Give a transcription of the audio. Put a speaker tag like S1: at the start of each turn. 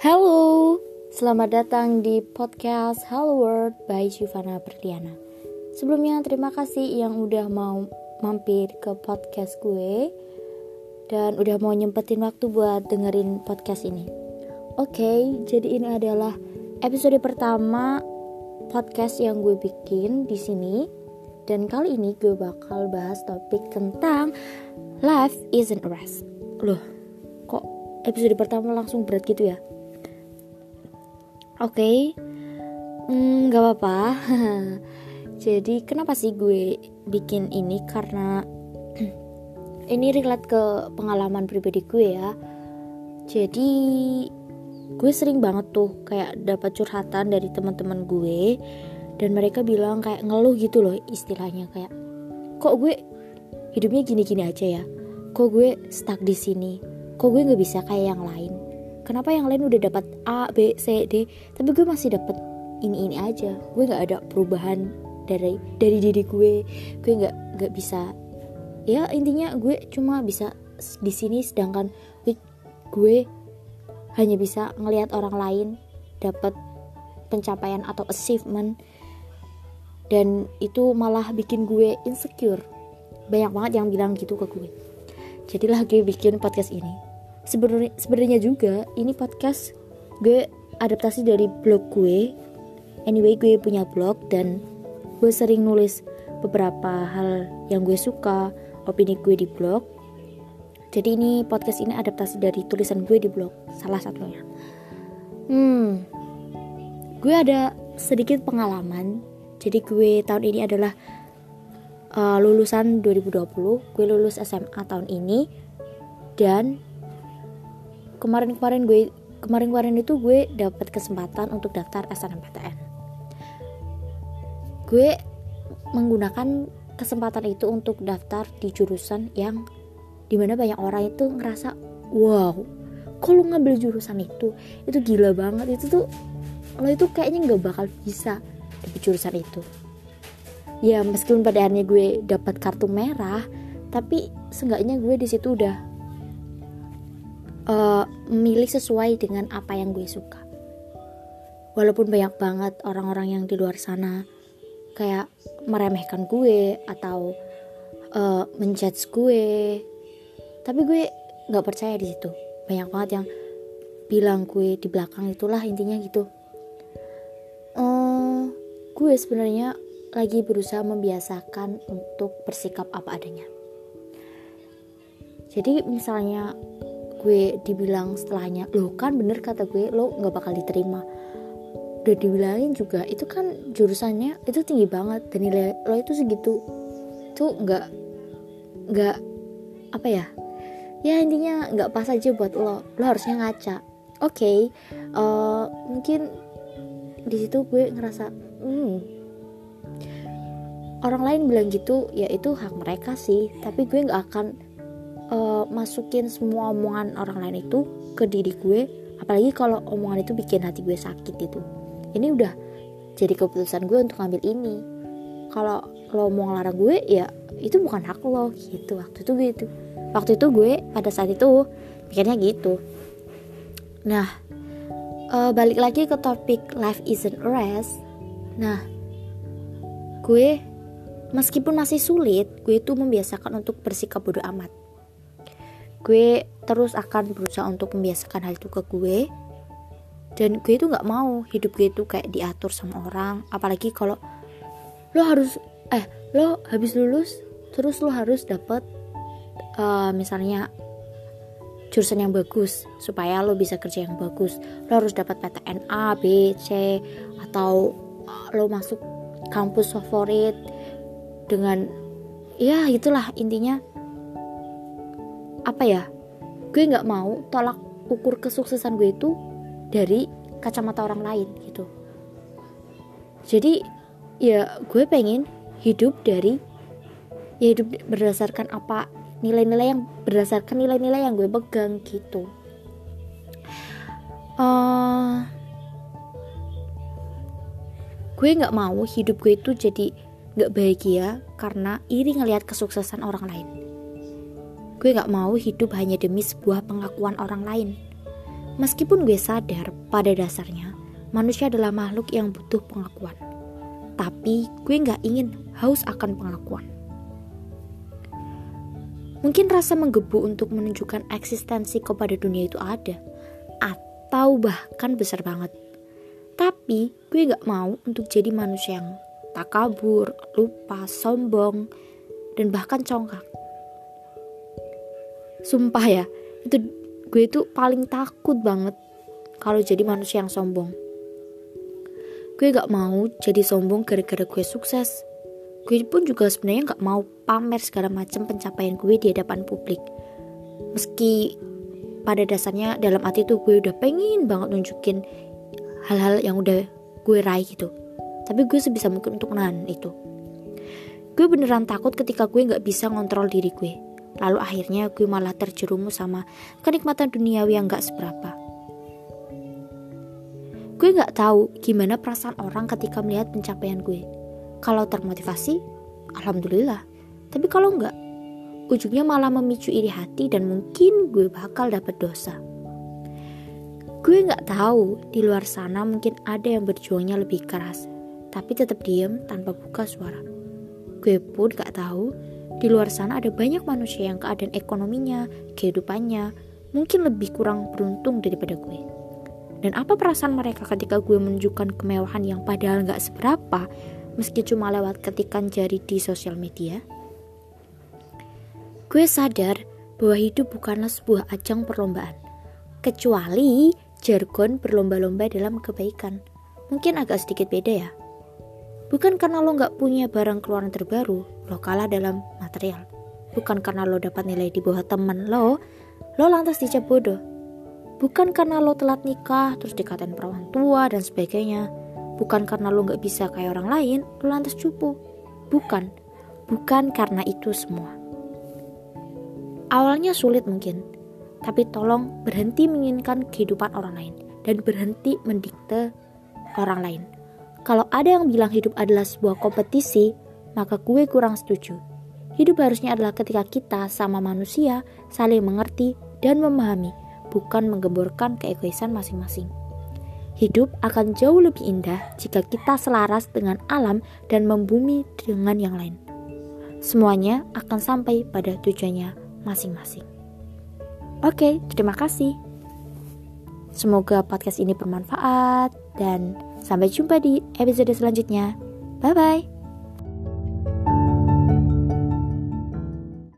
S1: Halo, selamat datang di podcast Hello World by Shivana Berliana. Sebelumnya terima kasih yang udah mau mampir ke podcast gue dan udah mau nyempetin waktu buat dengerin podcast ini. Oke, jadi ini adalah episode pertama podcast yang gue bikin di sini dan kali ini gue bakal bahas topik tentang life isn't a rest. Loh, kok episode pertama langsung berat gitu ya? Oke, okay. hmm, gak apa-apa. Jadi kenapa sih gue bikin ini? Karena ini relate ke pengalaman pribadi gue ya. Jadi gue sering banget tuh kayak dapat curhatan dari teman-teman gue dan mereka bilang kayak ngeluh gitu loh istilahnya kayak kok gue hidupnya gini-gini aja ya. Kok gue stuck di sini. Kok gue nggak bisa kayak yang lain kenapa yang lain udah dapat A B C D? Tapi gue masih dapat ini ini aja. Gue nggak ada perubahan dari dari diri gue. Gue nggak nggak bisa. Ya intinya gue cuma bisa di sini sedangkan gue, gue hanya bisa ngelihat orang lain dapat pencapaian atau achievement. Dan itu malah bikin gue insecure. Banyak banget yang bilang gitu ke gue. Jadilah gue bikin podcast ini sebenarnya sebenarnya juga ini podcast gue adaptasi dari blog gue. Anyway gue punya blog dan gue sering nulis beberapa hal yang gue suka opini gue di blog. Jadi ini podcast ini adaptasi dari tulisan gue di blog salah satunya. Hmm gue ada sedikit pengalaman. Jadi gue tahun ini adalah uh, lulusan 2020 gue lulus SMA tahun ini dan kemarin-kemarin gue kemarin-kemarin itu gue dapat kesempatan untuk daftar SNMPTN gue menggunakan kesempatan itu untuk daftar di jurusan yang di mana banyak orang itu ngerasa wow kok lu ngambil jurusan itu? Itu gila banget itu tuh lo itu kayaknya nggak bakal bisa di jurusan itu. Ya meskipun pada akhirnya gue dapat kartu merah tapi seenggaknya gue di situ udah uh, memilih sesuai dengan apa yang gue suka. Walaupun banyak banget orang-orang yang di luar sana kayak meremehkan gue atau uh, menjudge gue. Tapi gue nggak percaya di situ. Banyak banget yang bilang gue di belakang itulah intinya gitu. Uh, gue sebenarnya lagi berusaha membiasakan untuk bersikap apa adanya. Jadi misalnya gue dibilang setelahnya lo kan bener kata gue lo nggak bakal diterima. Udah dibilangin juga itu kan jurusannya itu tinggi banget dan nilai lo itu segitu. Tuh nggak nggak apa ya? Ya intinya nggak pas aja buat lo lo harusnya ngaca. Oke okay, uh, eh, mungkin di situ gue ngerasa hmm, orang lain bilang gitu ya itu hak mereka sih tapi gue nggak akan masukin semua omongan orang lain itu ke diri gue apalagi kalau omongan itu bikin hati gue sakit itu ini udah jadi keputusan gue untuk ngambil ini. Kalau lo mau ngelarang gue ya itu bukan hak lo gitu. Waktu itu gitu waktu itu gue pada saat itu pikirnya gitu. Nah uh, balik lagi ke topik life isn't a rest. Nah gue meskipun masih sulit gue itu membiasakan untuk bersikap bodoh amat gue terus akan berusaha untuk membiasakan hal itu ke gue. Dan gue itu nggak mau hidup gue itu kayak diatur sama orang. Apalagi kalau lo harus eh lo habis lulus terus lo harus dapet uh, misalnya jurusan yang bagus supaya lo bisa kerja yang bagus. Lo harus dapat PTN A B C atau uh, lo masuk kampus favorit dengan ya itulah intinya apa ya gue nggak mau tolak ukur kesuksesan gue itu dari kacamata orang lain gitu. Jadi ya gue pengen hidup dari ya hidup berdasarkan apa nilai-nilai yang berdasarkan nilai-nilai yang gue pegang gitu. Uh, gue nggak mau hidup gue itu jadi nggak bahagia karena iri ngelihat kesuksesan orang lain Gue gak mau hidup hanya demi sebuah pengakuan orang lain. Meskipun gue sadar pada dasarnya manusia adalah makhluk yang butuh pengakuan. Tapi gue gak ingin haus akan pengakuan. Mungkin rasa menggebu untuk menunjukkan eksistensi kepada dunia itu ada, atau bahkan besar banget. Tapi gue gak mau untuk jadi manusia yang takabur, lupa, sombong, dan bahkan congkak. Sumpah ya, itu gue itu paling takut banget kalau jadi manusia yang sombong. Gue gak mau jadi sombong gara-gara gue sukses, gue pun juga sebenarnya nggak mau pamer segala macam pencapaian gue di hadapan publik. Meski pada dasarnya dalam hati tuh gue udah pengen banget nunjukin hal-hal yang udah gue raih gitu. Tapi gue sebisa mungkin untuk nahan itu. Gue beneran takut ketika gue nggak bisa ngontrol diri gue lalu akhirnya gue malah terjerumus sama kenikmatan duniawi yang gak seberapa gue nggak tahu gimana perasaan orang ketika melihat pencapaian gue kalau termotivasi, alhamdulillah. Tapi kalau enggak, ujungnya malah memicu iri hati dan mungkin gue bakal dapet dosa. Gue nggak tahu di luar sana mungkin ada yang berjuangnya lebih keras, tapi tetap diem tanpa buka suara. Gue pun nggak tahu di luar sana ada banyak manusia yang keadaan ekonominya, kehidupannya mungkin lebih kurang beruntung daripada gue. Dan apa perasaan mereka ketika gue menunjukkan kemewahan yang padahal nggak seberapa, meski cuma lewat ketikan jari di sosial media? Gue sadar bahwa hidup bukanlah sebuah ajang perlombaan, kecuali jargon berlomba-lomba dalam kebaikan. Mungkin agak sedikit beda ya. Bukan karena lo nggak punya barang keluaran terbaru, lo kalah dalam material. Bukan karena lo dapat nilai di bawah temen lo, lo lantas dicap bodoh. Bukan karena lo telat nikah, terus dikatain perawan tua dan sebagainya. Bukan karena lo gak bisa kayak orang lain, lo lantas cupu. Bukan. Bukan karena itu semua. Awalnya sulit mungkin, tapi tolong berhenti menginginkan kehidupan orang lain dan berhenti mendikte orang lain. Kalau ada yang bilang hidup adalah sebuah kompetisi, maka gue kurang setuju. Hidup harusnya adalah ketika kita sama manusia saling mengerti dan memahami, bukan menggemborkan keegoisan masing-masing. Hidup akan jauh lebih indah jika kita selaras dengan alam dan membumi dengan yang lain. Semuanya akan sampai pada tujuannya masing-masing. Oke, terima kasih. Semoga podcast ini bermanfaat dan sampai jumpa di episode selanjutnya. Bye bye.